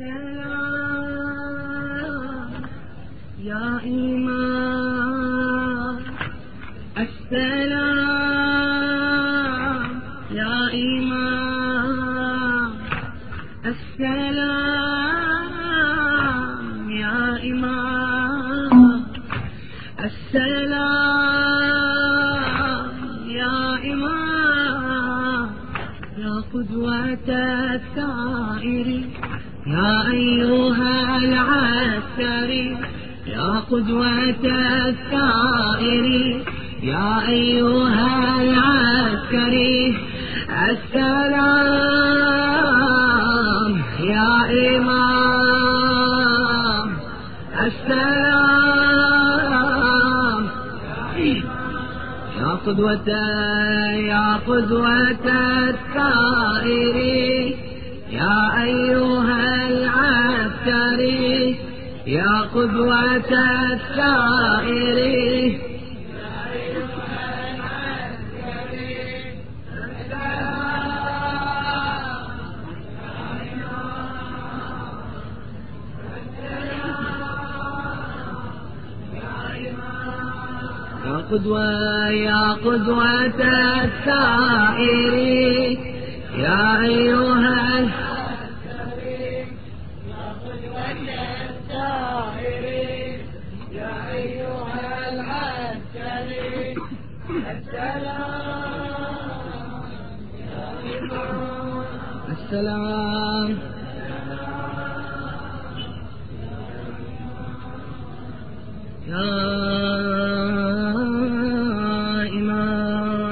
يا إمام السلام. يا إمام السلام. يا إمام السلام. يا إمام يا قدوة السائر يا أيها العسكري يا قدوة السائر يا أيها العسكري السلام يا إمام السلام. يا قدوة يا قدوة السائر يا أيها يا قدوة السائر. يا قدوة يا قدوة السائر. يا أيها السائر. السلام يا إمام.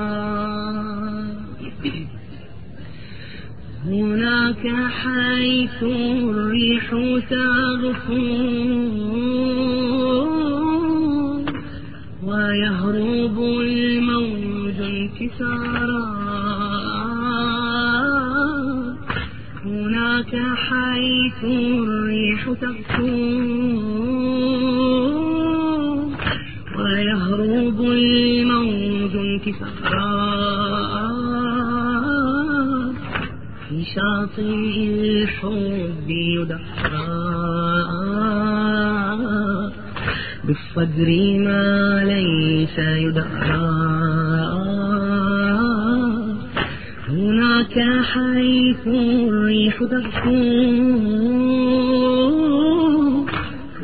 هناك حيث الريح تغفو ويهرب الموج انكسارا حيث الريح تغفو ويهرب الموج انكسارا في شاطئ الحب يدحرا بالصدر ما ليس يدحرا هناك حيث الريح تغفو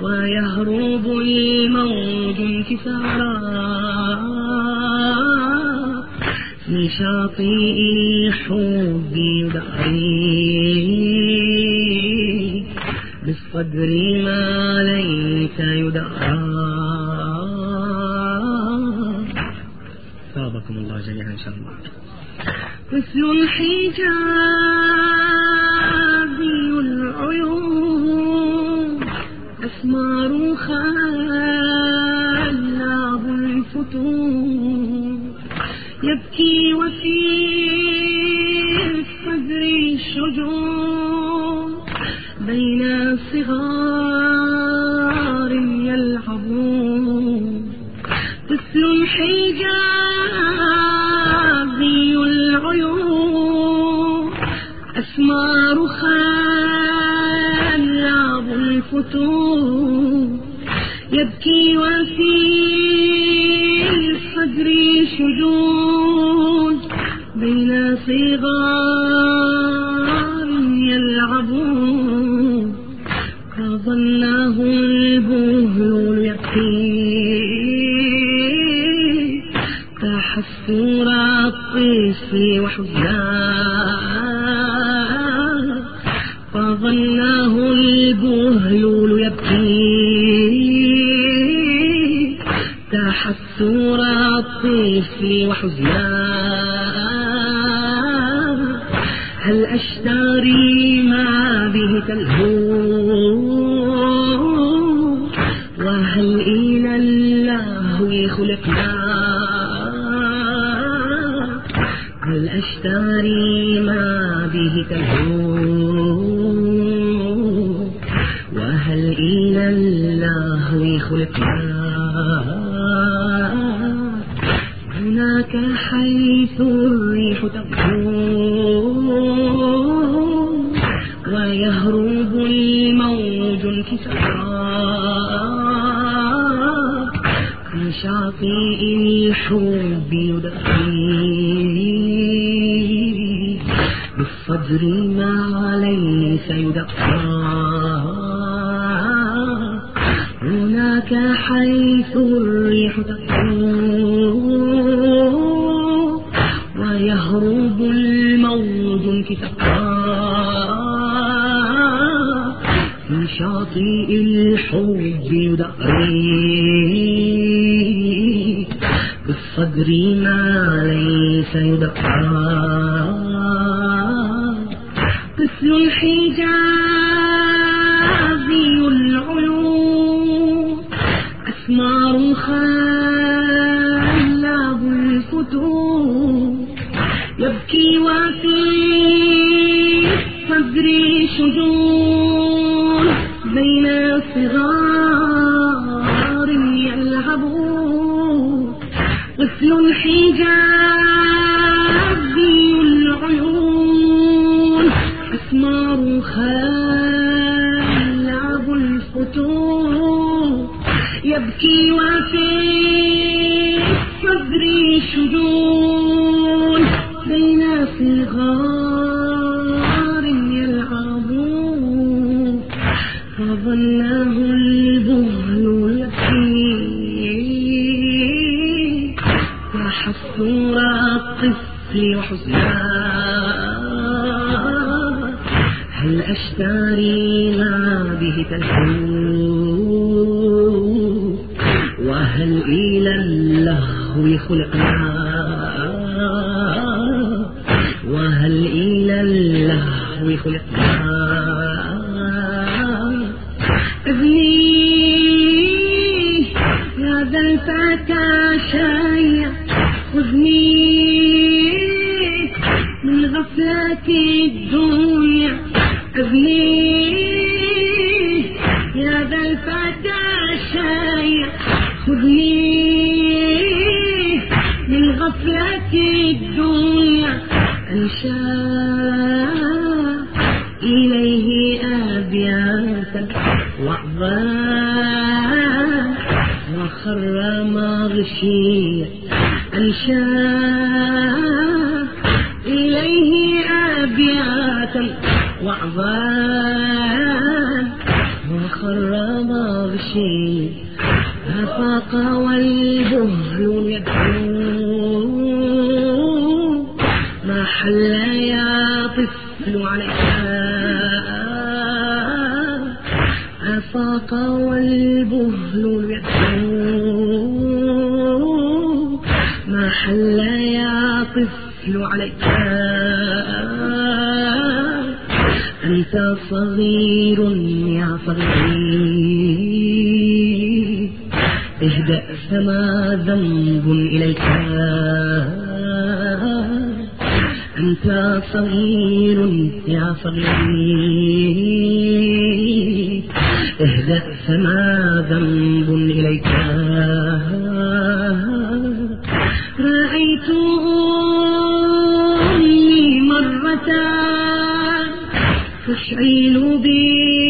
ويهرب الموج انكسارا في شاطئ الحب يدعي بالصدر ما ليس يدعى مثل الحجاب. تحسر الطفل وحزناه فظنه البهلول يبكي تحسر الطفل وحزناه هل أشتري ما به تلهو؟ وهل إلى الله خلقنا؟ أشتري ما به وهل إلى الله خلقنا هناك حيث الريح تغفو ويهرب شاطئ الحب يدقي بالصدر ما ليس يدقى. مثل الحجازي العيون أسمار خلاب إلى اللهو خلقنا ابني يا ذا الفتى شيء خذني من غفلة الدنيا. ابني يا ذا الفتى شيء خذني من غفلة الدنيا. أنشأ صغير. اهدأ فما ذنب إليك. أنت صغير يا صغير. اهدأ فما ذنب إليك. رأيت أمي مرة تشعل بي.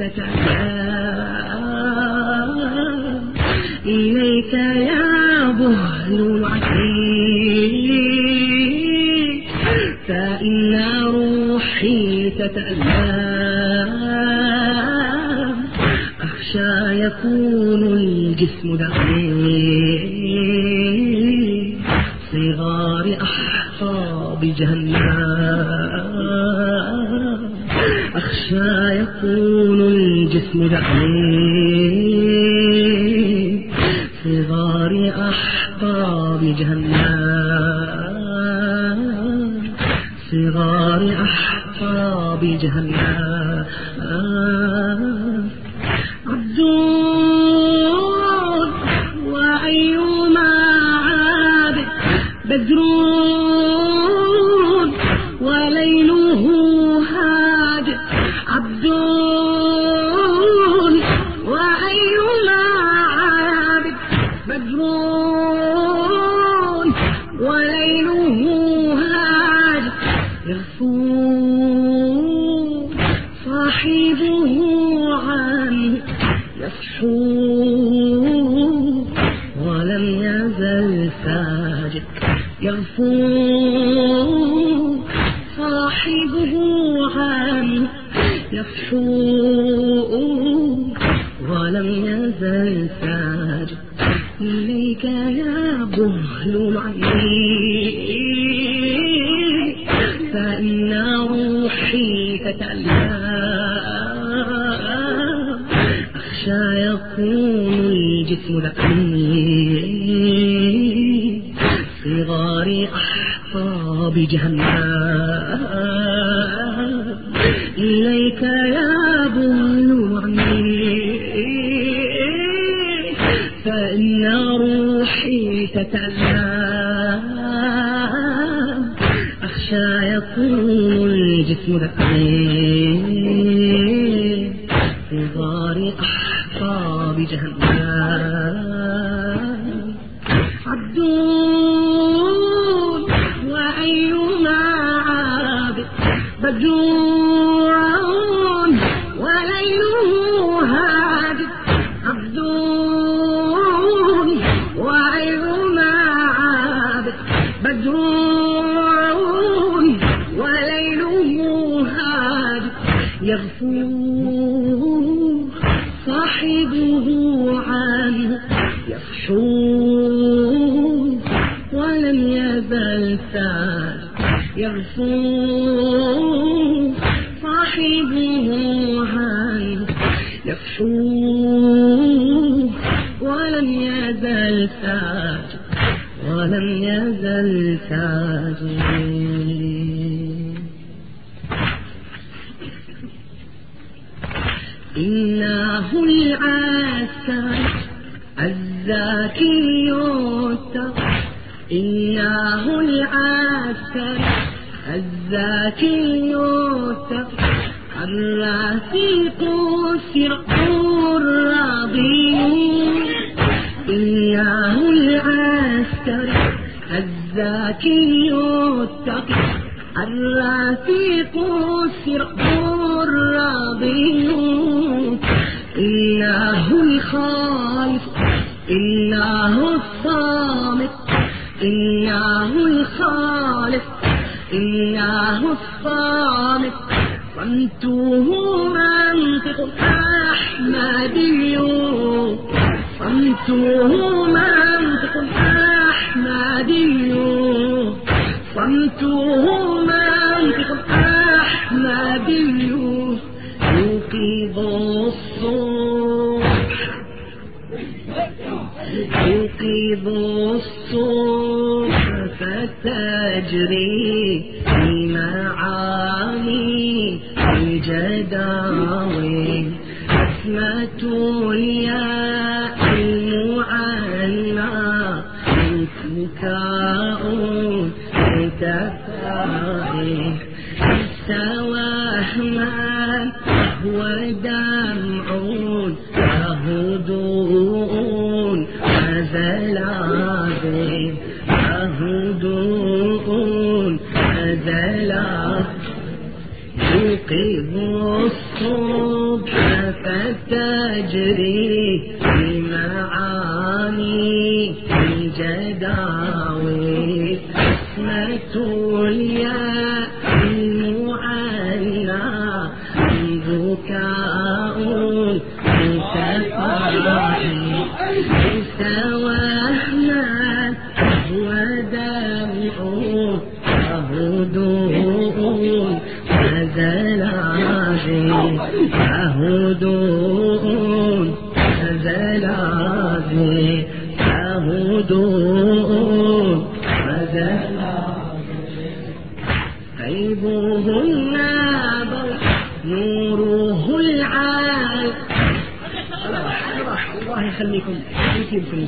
تتساءل إليك يا بهل العتيق فإن روحي تتألم. أخشى يكون الجسم دقيق. صغار أحصى جهنم. أخشى 摸一下，怎么？المساجد. يغفو صاحبه عن يفشو ولم يزل ساجد. إليك يا بهل العين فإن روحي تتعلى أخشى يكون الجسم لك जहन्नम ضروعان يخشون ولم يزل سار يغفون صاحبه عان يخشون ولم يزل سار ولم يزل صمتهما أحمدي يوقظ الصبح يوقظ الصبح فتجري في معاني الجداوي أسمة الياس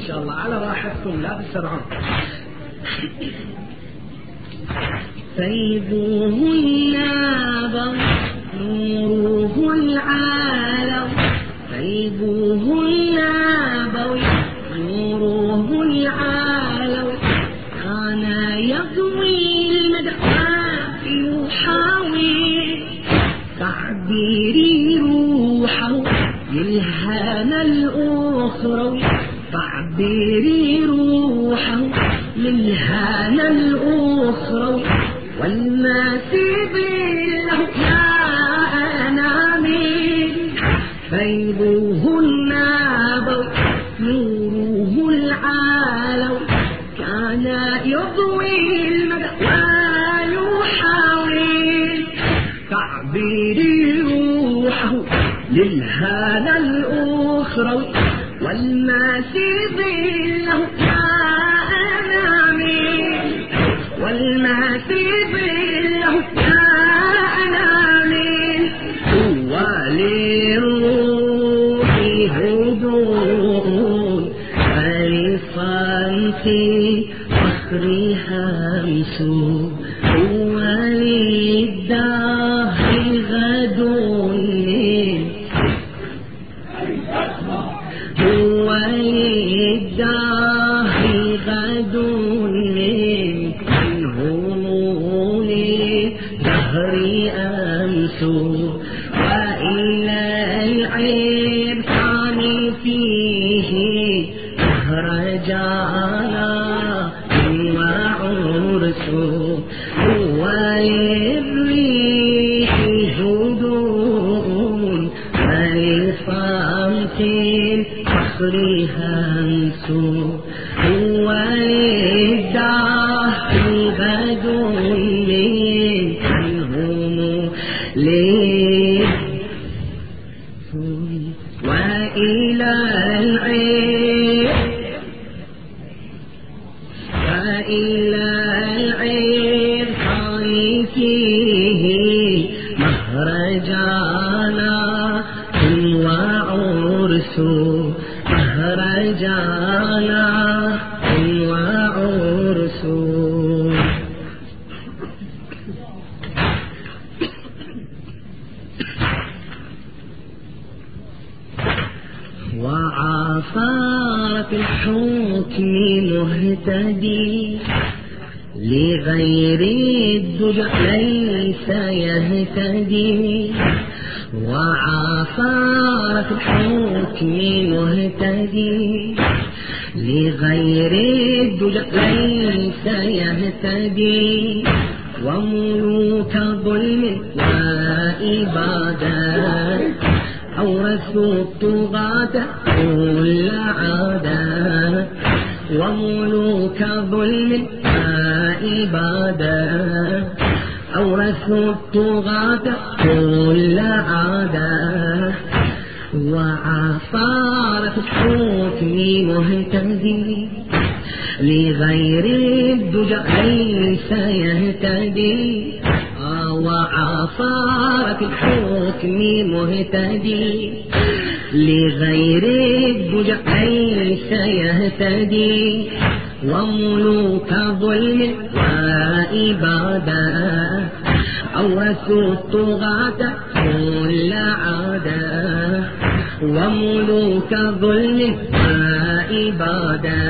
شاء الله على راحتكم لا تسرعون النابر نوره العالم. فيضه والماسي له هو للروح هدوء فلصمت فخرها همس. وعرس مهرجانا وعرس وعافى الحكم مهتدي لغير الدجى ليس يهتدي. وعافى في الحكم مهتدي لغير الدجى ليس يهتدي وملوك ظلم وإبادات أورثوا الطغاة كل عادة وملوك ظلم وإبادة أورثوا الطغاة كل عادة وعفارة الحكم مهتدي لغير الدجى ليس يهتدي. وعصارة الحكم مهتدي لغير الدجى ليس يهتدي. وملوك ظلم وإبادة. أورثوا الطغاة كل عادة. وملوك ظلم وإبادة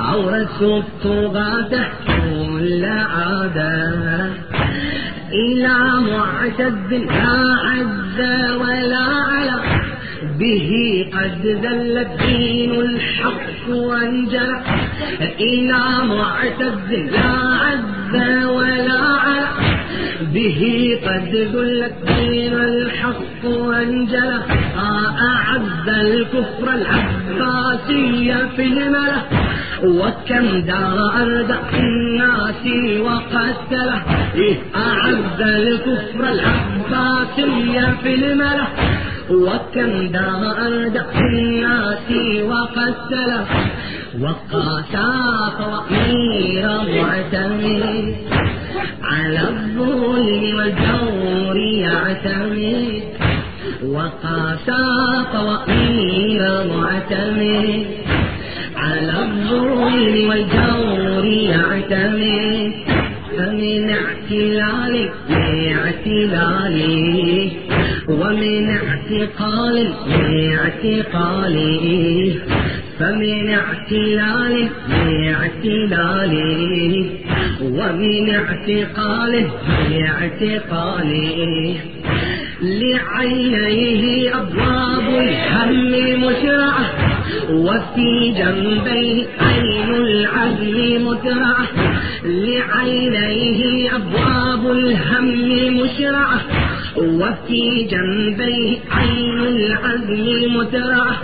أورثوا الطغاة كل عادة إلى معتد لا عز ولا على. به قد ذل الدين الحق وانجلى إلى معتز لا عز به قد ذل الدين الحق وانجلى أعز الكفر العباسي في الملأ. وكم دار أردى الناس وقتله. أعز الكفر العباسي في الملأ. وكم دار أردى الناس وقتله. وقاسى طوائر معتمد على الظلم والجور يعتمد وقاسى طوائر معتمد. على الظلم والجور يعتمد فمن اعتلال لاعتلالي ومن اعتقال لاعتقالي فمن اعتلال لاعتلالي ومن اعتقال لاعتقالي لعينيه أبواب الهم مشرعة وفي جنبيه عين العزم مترعة. لعينيه أبواب الهم مشرعة وفي جنبيه عين العزم مترعة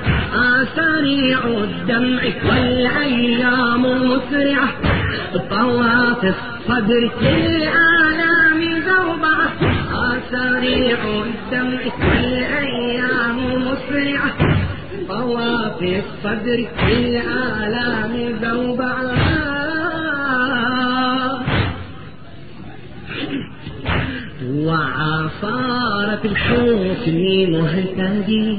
سريع الدمع والأيام مسرعة طواف الصدر للآلام زوبعة سريع الدمع والأيام مسرعة طواف الصدر للآلام وعصارة الحسن مهتدي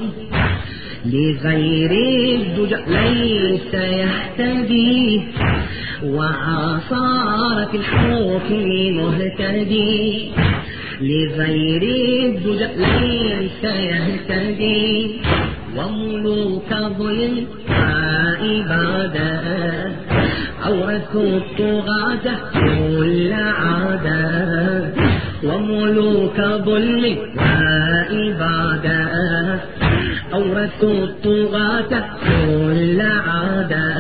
لغير الدجى ليس يهتدي وعصارة الحكم مهتدي لغير الدجى ليس يهتدي وملوك ظلم عبادة أورثوا الطغاة كل عادة وملوك ظلم وإبادة أورثوا الطغاة كل عادة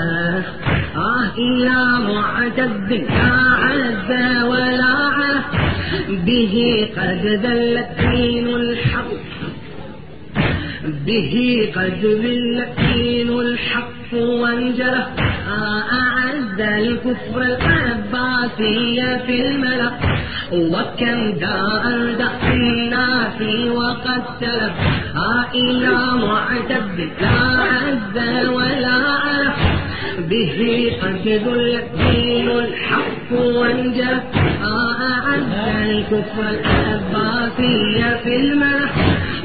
آه إلى معتد لا عز ولا به قد ذل دين الحق. به قد ذل دين الحق وانجلى أعز الكفر العباسي في الملأ وكم داء داء الناس وقتل إلى معتد لا عز ولا عرف به قد ذل دين الحق وانجلى أعز الكفر العباسي في الملأ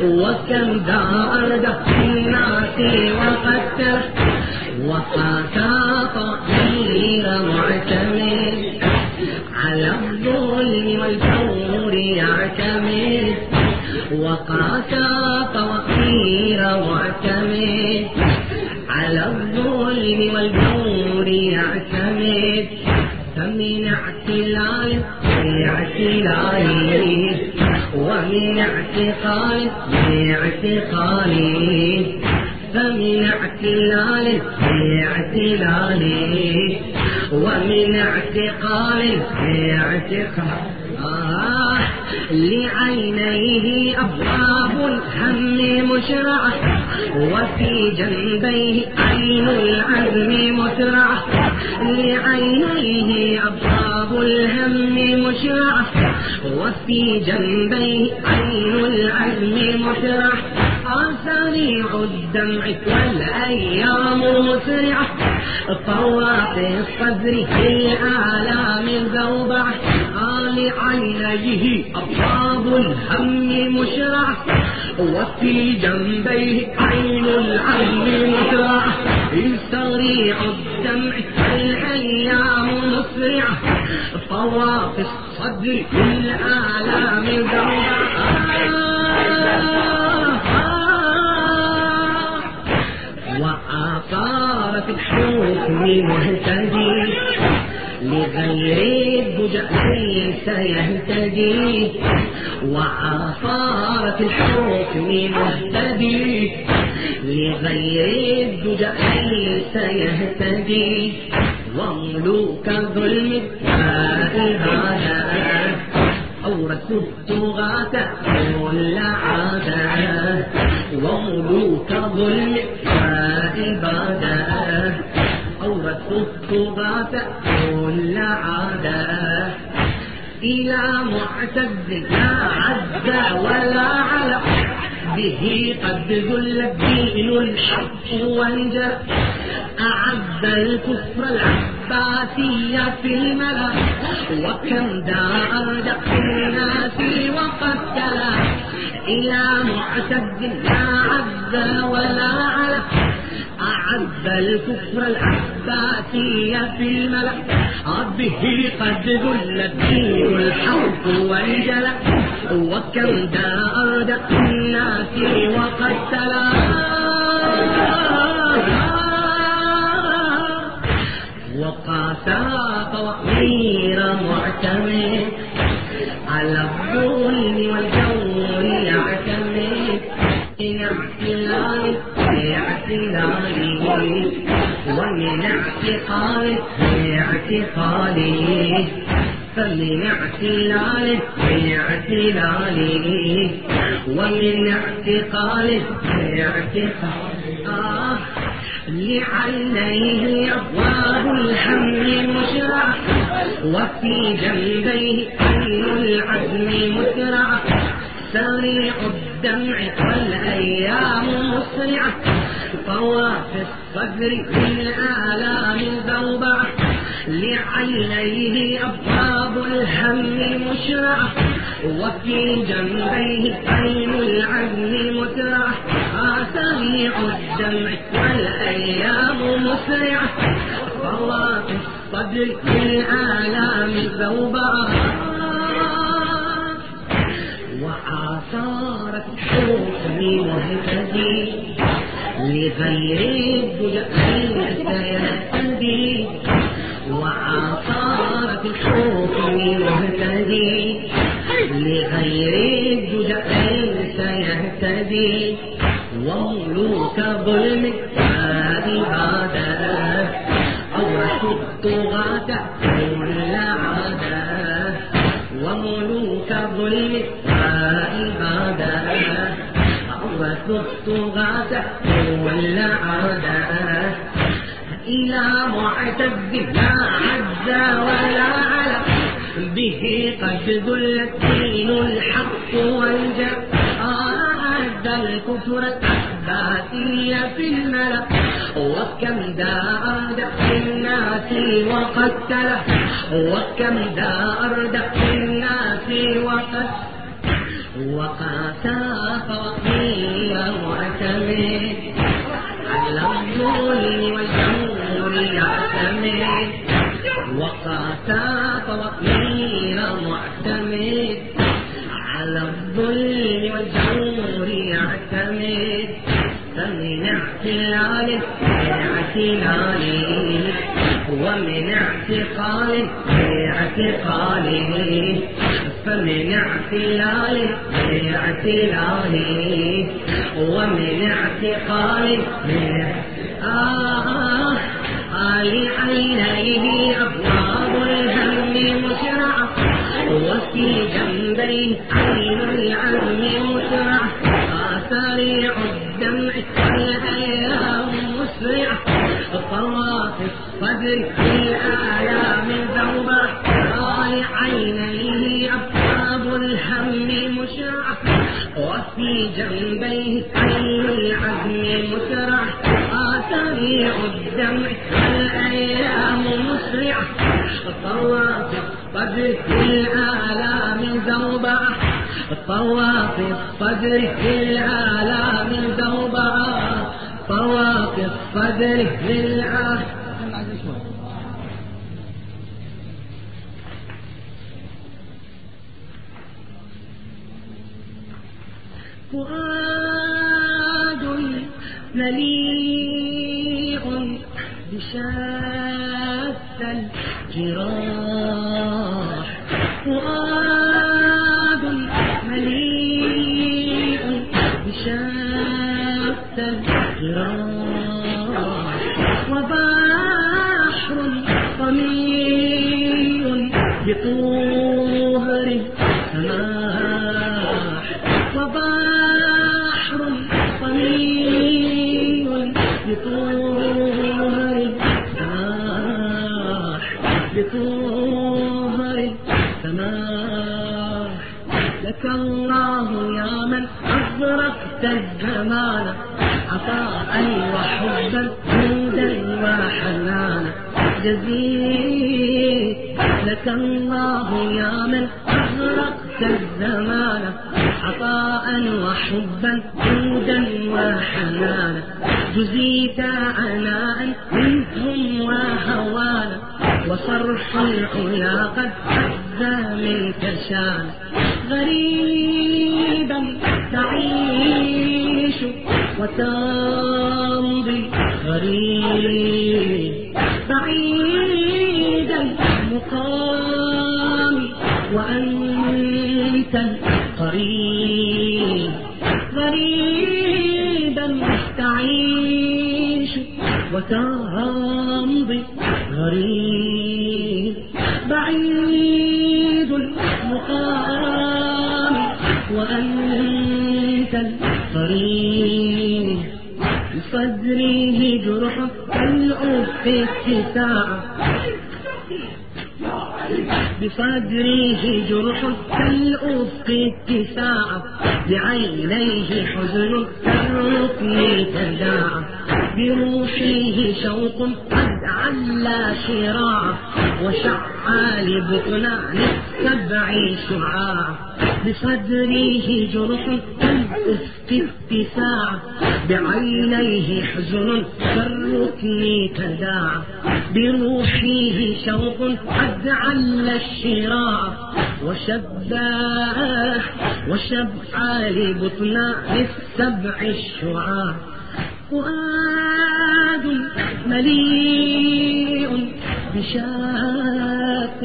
وكم داء داء الناس وقتل وقاسى وقاسى طهير معتمد على الظلم والجور يعتمد. فمن اعتلال لاعتلالي ومن اعتقال لاعتقالي فمن اعتلال لاعتلالي ومن اعتقال لاعتقال آه لعينيه أبواب الهم مشرعة. وفي جنبيه عين العزم مترعة لعينيه أبواب الهم مشرعة. وفي جنبيه عين العزم مترعة سريع الدمع والأيام مسرعة. طواف الصدر في الآلام الزوبعة لعينيه أبواب الهم مشرعة وفي جنبيه عين العين مسرعة سريع الدمع والأيام مسرعة طواف الصدر في الآلام الزوبعة وآثارة الحكم مهتدي لغير الدجى ليس يهتدي وآثارة الحكم مهتدي لغير الدجى ليس يهتدي وملوك ظلم هذا أورثوا الطغاة كل عادة وملوك ظلم وإبادة أورثوا الطغاة كل عادة. إلى معتد لا عز ولا على. به قد ذل الدين الحق وانجى أعز الكفر العباسي في الملا. وكم دار الناس وقتل إلى معتد لا عز ولا على. أعز الكفر العباسي في الملأ. به قد ذل الدين الحق والجلع وكم دار الناس وقتلا وقاسى طوامير معتمد. على الظلم والجور يعتمد. من اعتلال اعتقاله اعتقاله فمن اعتلاله ومن اعتقاله اعتقاله لعينيه أبواب الهم مشرعة وفي جنبيه عين العزم مسرعة سريع الدمع والأيام مسرعة. طواف الصدر بالآلام ذوبعة لعينيه أبواب الهم مشرعة. وفي جنبيه عين العزم مسرعة سريع الدمع والأيام مسرعة. طواف الصدر بالآلام ذوبعة وآثار الحكم مهتدي لغير الدجى سيهتدي وآثار الحكم مهتدي لغير الدجى سيهتدي وملوك ظلم وعبادة أورث الطغاة كل عادة. وملوك ظلم إلى معتد لا عز ولا على به قد ذل الدين الحق والجد أعد الكفر العباسي في الملأ. وكم دار دق الناس وقتله. وكم دار دق الناس وقتله. وقاسى الظلم والجور يعتمد وقاسى فقير معتمد. على الظلم والجور يعتمد. فمن اعتلاله اعتلاله ومن اعتقاله اعتقاله فمن اعتلاله اعتلاله ومن اعتقاله آه آل عينيه أبواب الهم مشرعة وفي جنبيه عين العزم مسرعة سريع الدمع والأيام مسرعة الصدر في الآلام ذوبة آل عينيه أبواب الهم مشرعة وفي جنبيه عين العزم مسرعة سريع الدمع والأيام مسرعة طواف الصدر في الآلام ذوبعة طواف الصدر في الآلام ذوبعة طواف الصدر في الآلام فؤاد مليء بشتى الجراح. فؤاد لك الله يا من أغرقت الزمان عطاء وحبا جودا وحنانا. جزيت لك الله يا من أغرقت الزمان. عطاء وحبا جودا وحنانا. جزيت عناء منهم وهوانا. وصرح العلا قد أجزى منك شان غريبا تعيش وتمضي غريب. بعيد المقام وأنت القريب غريبا تعيش وتمضي غريب. بعيد المقام وأنت القريب بصدره جرح كالأف اتساع بصدره جرح كالأفق اتساع بعينيه حزن كالركن تداعى بروحه شوق قد علا شراع وشعى لبطلان السبع شعاع. بصدره جرح كالأفق اتساع. بعينيه حزن كالركن تداعى بروحه شوق قد عل الشراع. وشباه وشبع لبطنان السبع الشعاع فؤاد مليء بشاة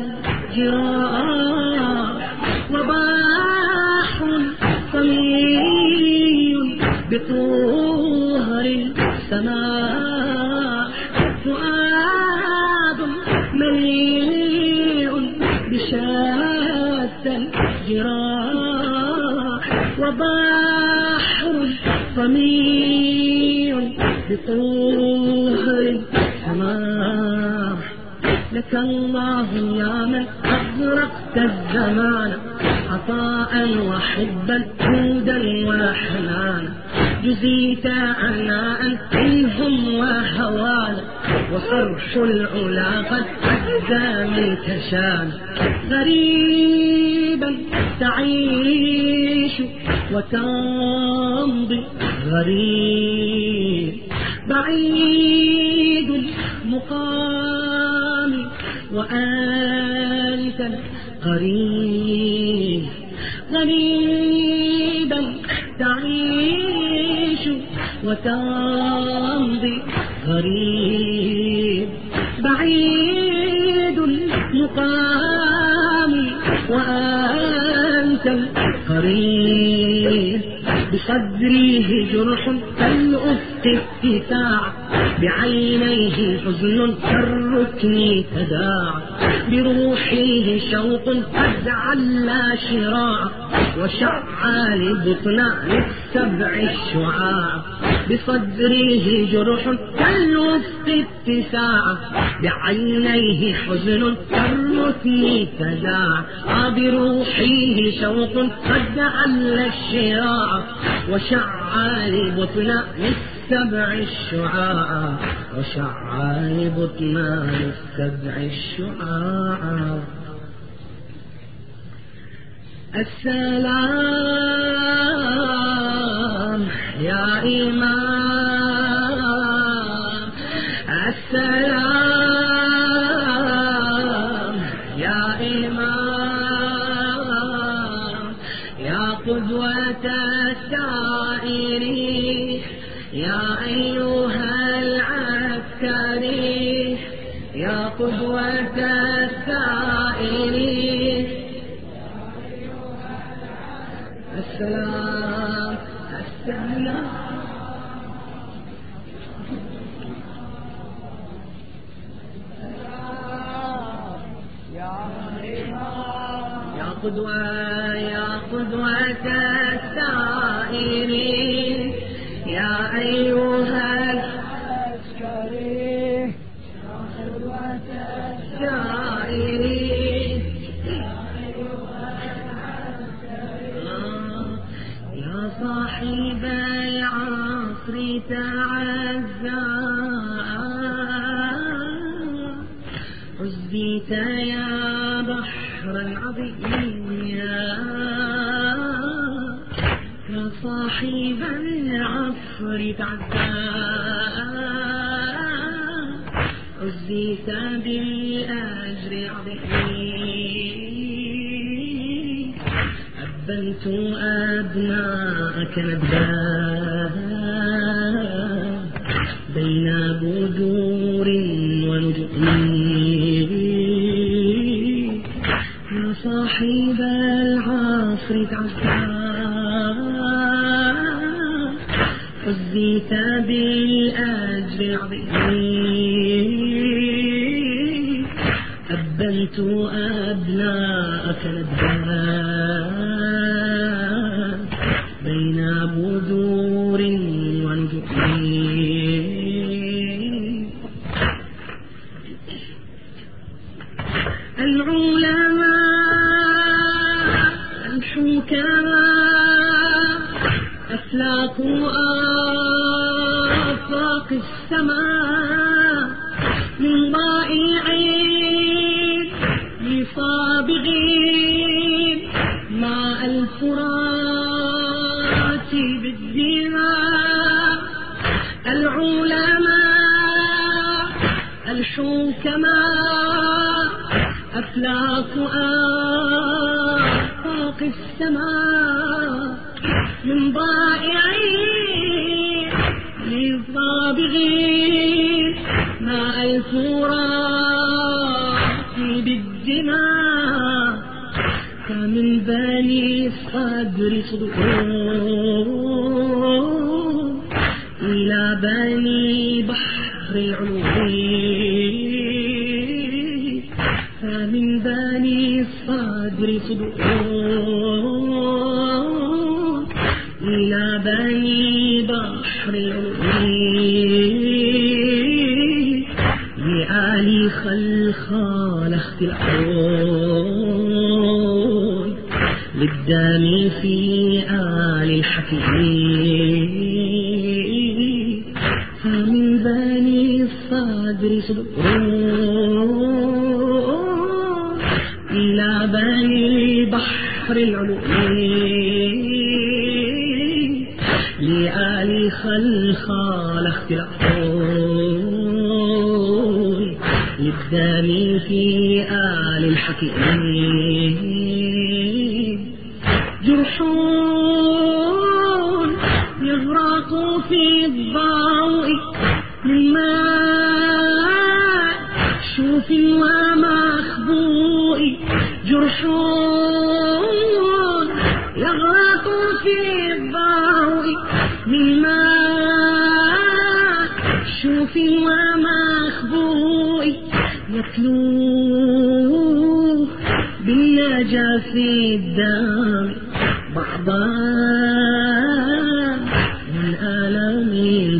جراح وباح طمي بطهر السماح فؤاد مليء بشاة الجراح وبحر بطهر السماح لك الله يا من أغرقت الزمان عطاء وحبا جودا وحنانا جزيت عناء منهم وهوانا وصرح العلا قد عزى منك شان غريبا تعيش وتمضي غريب بعيد المقام وأنت قريب غريبا تعيش وتمضي غريب بعيد المقام وأنت قريب بصدره جرح كالأفق اتساع بعينيه حزن كالركن تداعى بروحه شوق قد علا شراع. وشعى لبطنان السبع الشعاع. بصدره جرح كالوفق اتساع بعينيه حزن كالركن تداعى بروحه شوق قد علا الشراع وشعى لبطنان السبع الشعاع وشعى لبطنان السبع الشعاع. السلام يا إمام السلام. يا إمام يا قدوة السائرين يا أيها العسكري يا قدوة السائرين السلام. قدوة يا قدوة العصر تعزى عزيت بالأجر العظيم أبنت أبناءك ندبا حزيت بالأجر العظيم أبنت أبناءك ندبا أفلاك آفاق السماء. الصدر صدور إلى بني بحر العلوم لآل خلخال اختلاعون للدم في آل الحكيم. فمن بني الصدر صدور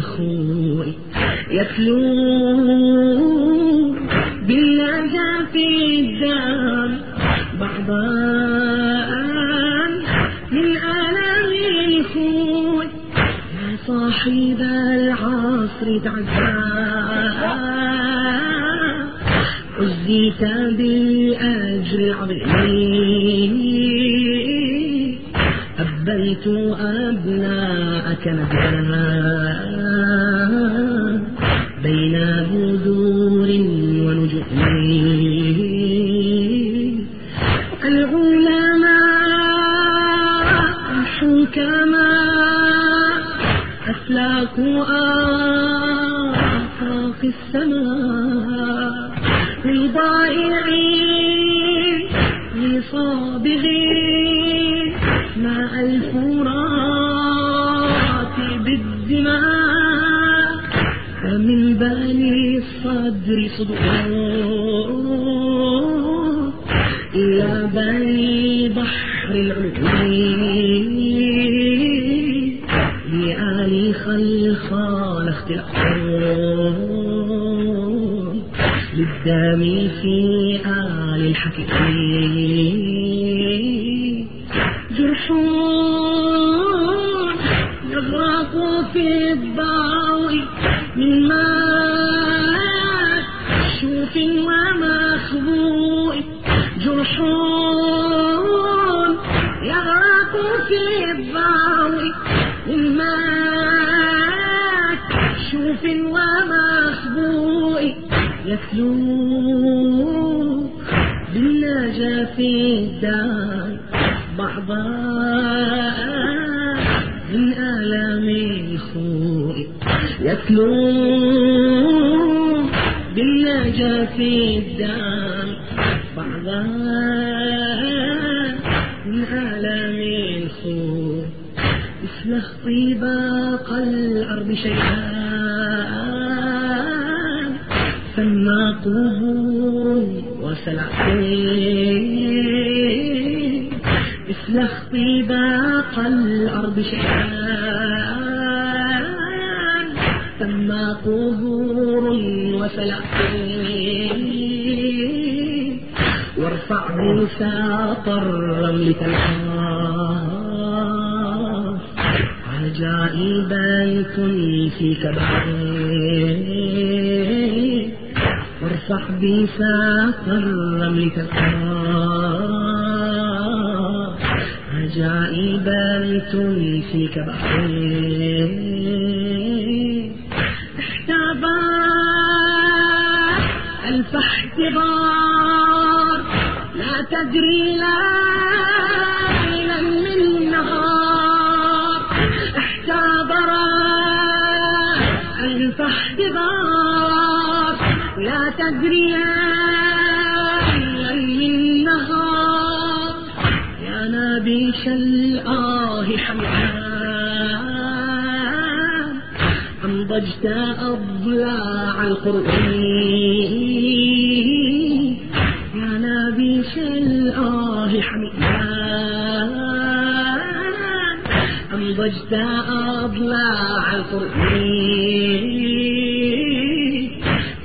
الخوء يتلوه بالنجاة الدم بعضا من ألم الخوء يا صاحب العصر تعزى عزيت بالأجر العظيم. أبيت أبناءك نبلا للدم في آل الحكيم جرحون يغرق في الضوء من ماء شوف وما مخبوء جرحون يغرق في الضوء الماء شوف ومخبوء في الدار بعضا من آلام الخوء يتلو بالنجاة في الدار بعضا من آلام الخوء مثل طيباق الأرض شيئان شيئان سمى قبور وسلعتين وارفع بساط الرمل تلقاه عجائبا فيك بعيد وارفع بساط الرمل تلقاه عجائبا فيك بعيد احتبى ألف احتضار. لا تدري ليلا من نهار احتضر ألف احتضار. لا تدري نبيش الآه حمدان أنضجت أضلاع القرآن. يا نبيش الآه حمدان أنضجت أضلاع القرآن.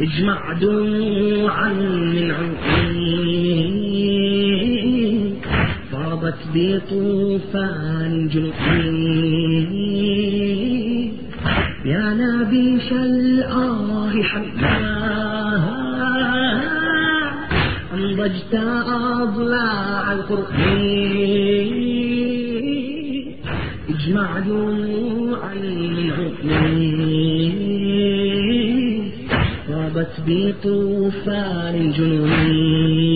اجمع دموعا من عنقي بطوفان جنوبي يا نبيش الآه حمدان أنضجت أضلاع القرآن. اجمع دموعا من عقلي غابت بطوفان جنوني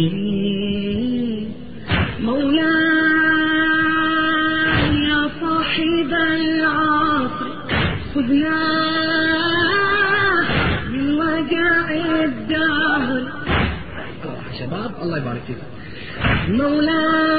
مولاي